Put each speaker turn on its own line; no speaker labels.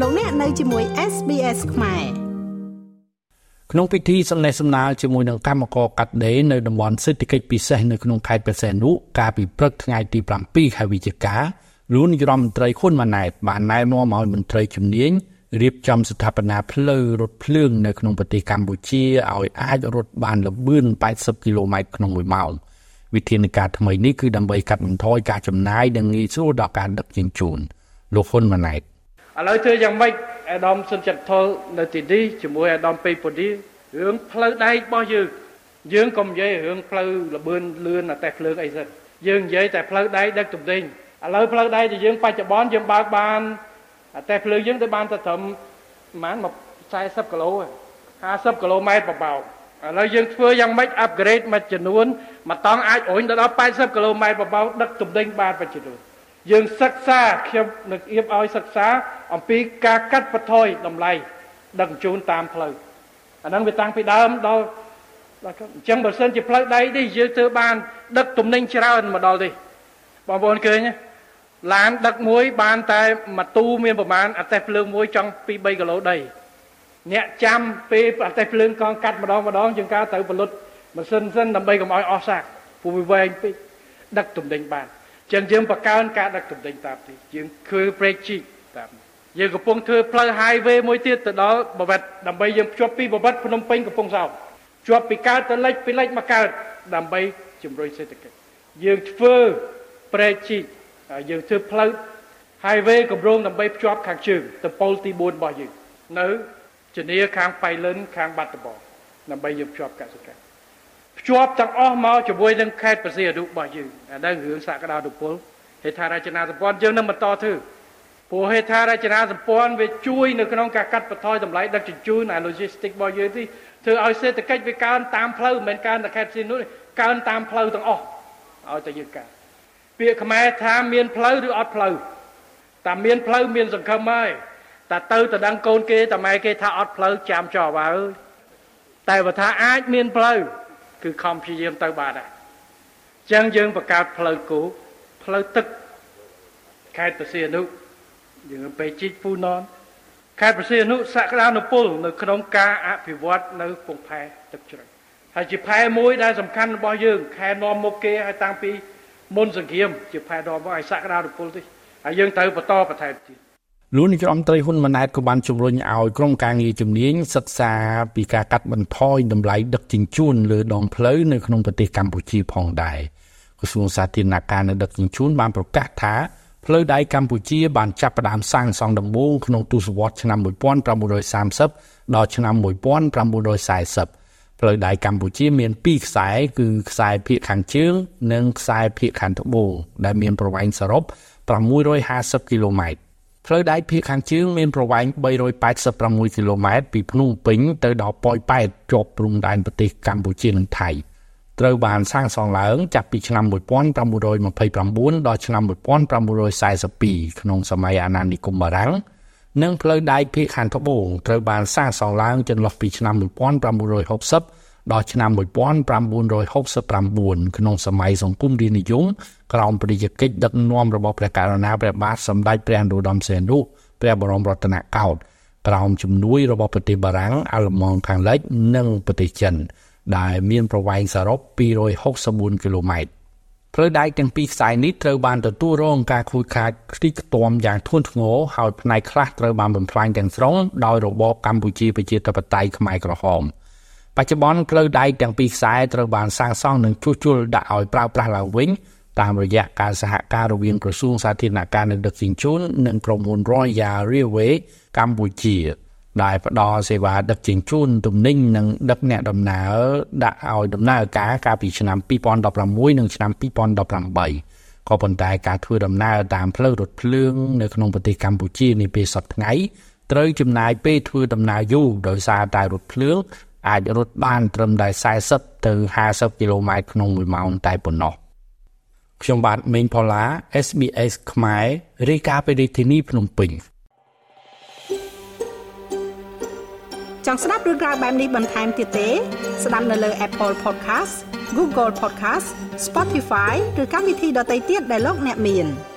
លោកអ្នកនៅជាមួយ SBS ខ្មែរ
ក្នុងពិធីសំណេះសំណាលជាមួយនឹងកម្មករកាត់ដេរនៅតំបន់សេដ្ឋកិច្ចពិសេសនៅក្នុងខេត្តបរសែននោះកាលពីព្រឹកថ្ងៃទី7ខែវិច្ឆិកាលោកនាយរដ្ឋមន្ត្រីហ៊ុនម៉ាណែតបានណែនាំឲ្យមន្ត្រីជំនាញរៀបចំស្ថាបនាផ្លូវរថភ្លើងនៅក្នុងប្រទេសកម្ពុជាឲ្យអាចរត់បានល្បឿន80គីឡូម៉ែត្រក្នុង1ម៉ោងវិធានការថ្មីនេះគឺដើម្បីកាត់បន្ថយការចំណាយនិងងាយស្រួលដល់ការដឹកជញ្ជូនលោកហ៊ុនម៉ាណែត ឥ
ឡូវធ្វើយ៉ាងម៉េចអាដាមសុនចិត្តថលនៅទីនេះជាមួយអាដាមពេពូឌីរឿងផ្លូវដែករបស់យើងយើងកុំនិយាយរឿងផ្លូវលបឿនលឿនតែភ្លើងអីសិនយើងនិយាយតែផ្លូវដែកដឹកទំនិញឥឡូវផ្លូវដែកដែលយើងបច្ចុប្បន្នយើងបើកបានតែភ្លើងយើងទៅបានទៅត្រឹមប្រហែល40គីឡូ50គីឡូម៉ែត្របបោកឥឡូវយើងធ្វើយ៉ាងម៉េច upgrade មួយចំនួនមួយតង់អាចរុញទៅដល់80គីឡូម៉ែត្របបោកដឹកទំនិញបានមួយចំនួន យើងសិក្សាខ្ញុំនឹងអៀបឲ្យសិក្សាអំពីការកាត់បន្ថយតម្លៃដឹកជញ្ជូនតាមផ្លូវអាហ្នឹងវាតាំងពីដើមដល់ដល់អញ្ចឹងបើសិនជាផ្លូវដីនេះយើងធ្វើបានដឹកទំនិញច្រើនមកដល់នេះបងប្អូនឃើញឡានដឹកមួយបានតែមួយទូមានប្រមាណអតេះភ្លើងមួយចង់ពី3គីឡូដីអ្នកចាំពេលអតេះភ្លើងកងកាត់ម្ដងម្ដងជាងការទៅផលិតម៉ាស៊ីនសិនដើម្បីកុំឲ្យអស់សាក់ព្រោះវាវែងពេកដឹកទំនិញបាន ចឹងយើងបង្កើនការដឹកទំនិញតាមទីយើងធ្វើ break check តាមយើងកំពុងធ្វើផ្លូវ highway មួយទៀតទៅដល់បវត្តដើម្បីយើងភ្ជាប់ពីបវត្តភ្នំពេញកំពង់សោមជាប់ពីកើតទៅលិចពីលិចមកកើតដើម្បីជំរុញសេដ្ឋកិច្ចយើងធ្វើ break check យើងធ្វើផ្លូវ highway គម្រោងដើម្បីភ្ជាប់ខាងជើងទៅប៉ុលទី4របស់យើងនៅជំនាខាងបៃលិនខាងបាត់ដំបងដើម្បីយើងភ្ជាប់កសិកម្ម ភ្ជាប់ទាំងអស់មកជាមួយនឹងខេត្តបរសៀនុរបស់យើងអានឹងរឿងសក្តានុពលហេដ្ឋារចនាសម្ព័ន្ធយើងនឹងបន្តធ្វើព្រោះហេដ្ឋារចនាសម្ព័ន្ធវាជួយនៅក្នុងការកាត់បន្ថយតម្លៃដឹកជញ្ជូនអា logistics របស់យើងទីធ្វើឲ្យសេដ្ឋកិច្ចវាកើនតាមផ្លូវមិនមែនកើនតែខេត្តផ្សេងនោះកើនតាមផ្លូវទាំងអស់ឲ្យតែយើងកើនពាក្យខ្មែរថាមានផ្លូវឬអត់ផ្លូវតែមានផ្លូវមានសង្ឃឹមហើយតែទៅទៅដឹងកូនគេតែម៉ែគេថាអត់ផ្លូវចាំចោលអើយតែបើថាអាចមានផ្លូវ គឺខំព្យាយាមទៅបានដែរអញ្ចឹងយើងបង្កើតផ្លូវគោផ្លូវទឹកខេត្តបរសៀនុយើងទៅជីកពូណនខេត្តបរសៀនុសក្តានុពលនៅក្នុងការអភិវឌ្ឍនៅពងផែទឹកជ្រៅហើយជាផែមួយដែលសំខាន់របស់យើងខែនាំមុខគេហើយតាំងពីមុនសង្គ្រាមជាផែនាំមកឲ្យសក្តានុពលនេះហើយយើងត្រូវបន្តបន្ថែមទៀត
លោកនាយរដ្ឋមន្ត្រីហ៊ុនម៉ាណែតក៏បានជំរុញឲ្យក្រុមការងារជំនាញសិក្សាពីការកាត់បន្ថយតម្លៃដឹកជញ្ជូនលើដងផ្លូវនៅក្នុងប្រទេសកម្ពុជាផងដែរក្រសួងសាធារណការនៅដឹកជញ្ជូនបានប្រកាសថាផ្លូវដែកកម្ពុជាបានចាប់ផ្ដើមសាងសង់ដំបូងក្នុងទសវត្សរ៍ឆ្នាំ1930ដល់ឆ្នាំ1940ផ្លូវដែកកម្ពុជាមាន2ខ្សែគឺខ្សែភាគខាងជើង និងខ្សែភាគខាងត្បូងដែលមានប្រវែងសរុប650គីឡូម៉ែត្រ ផ្លូវដែកភាគខាងជើងមានប្រវែង386គីឡូម៉ែត្រពីភ្នំពេញទៅដល់ប៉ោយប៉ែតជាប់ព្រំដែនប្រទេសកម្ពុជានិងថៃត្រូវបានសាងសង់ឡើងចាប់ពីឆ្នាំ1929ដល់ឆ្នាំ1942ក្នុងសម័យអាណានិគមបារាំងនិងផ្លូវដែកភាគខាងត្បូងត្រូវបានសាងសង់ឡើងចន្លោះពីឆ្នាំ1960 ដល់ឆ្នាំ1969ក្នុងសម័យសង្គមរាជនិយមក្រោមព្រះរាជកិច្ចដឹកនាំរបស់ព្រះករុណាព្រះបាទសម្ដេចព្រះនរោត្តមសីហនុព្រះបរមរតនកោដ្ឋក្រោមជំនួយរបស់ប្រទេសបារាំងអាល្លឺម៉ង់ខាងលិចនិងប្រទេសចិន ដែលមានប្រវែងសរុប264គីឡូម៉ែត្រផ្លូវដែកទាំងពីរខ្សែនេះត្រូវបានទទួលរងការខូចខាតខ្ទេចខ្ទាំយ៉ាងធ្ងន់ធ្ងរហើយផ្នែកខ្លះត្រូវបានបំផ្លាញទាំងស្រុងដោយរបបកម្ពុជាប្រជាធិបតេយ្យខ្មែរក្រហម។ បច្ចុប្បន្នផ្លូវដែកទាំងពីរខ្សែត្រូវបានសាងសង់និងជួសជុលដាក់ឲ្យប្រើប្រាស់ឡើងវិញតាមរយៈការសហការរវាងក្រសួងសាធារណការនិងដឹកជញ្ជូននិងក្រុមហ៊ុន Royal Railway កម្ពុជា ដែលផ្ដល់សេវាដឹកជញ្ជូនទំនិញនិងដឹកអ្នកដំណើរដាក់ឲ្យដំណើរការកាលពីឆ្នាំ2016និងឆ្នាំ2018ក៏ប៉ុន្តែការធ្វើដំណើរតាមផ្លូវរថភ្លើងនៅក្នុងប្រទេសកម្ពុជានាពេលសប្តាហ៍ថ្ងៃត្រូវចំណាយពេលធ្វើដំណើរយូរដោយសារតែរថភ្លើង អាចរត់បានត្រឹមតែ40ទៅ50គីឡូម៉ែត្រក្នុង1ម៉ោងតែប៉ុណ្ណោះខ្ញុំបាទមេងផល្លា SBS ខ្មែររាយការណ៍ពីរាជធានីភ្នំពេញ
ចង់ស្ដាប់រឿងក្រៅបែបនេះបន្ថែមទៀតទេ ស្ដាប់នៅលើ Apple Podcast Google Podcast Spotify ឬកម្មវិធីដទៃទៀតដែលលោកអ្នកមាន។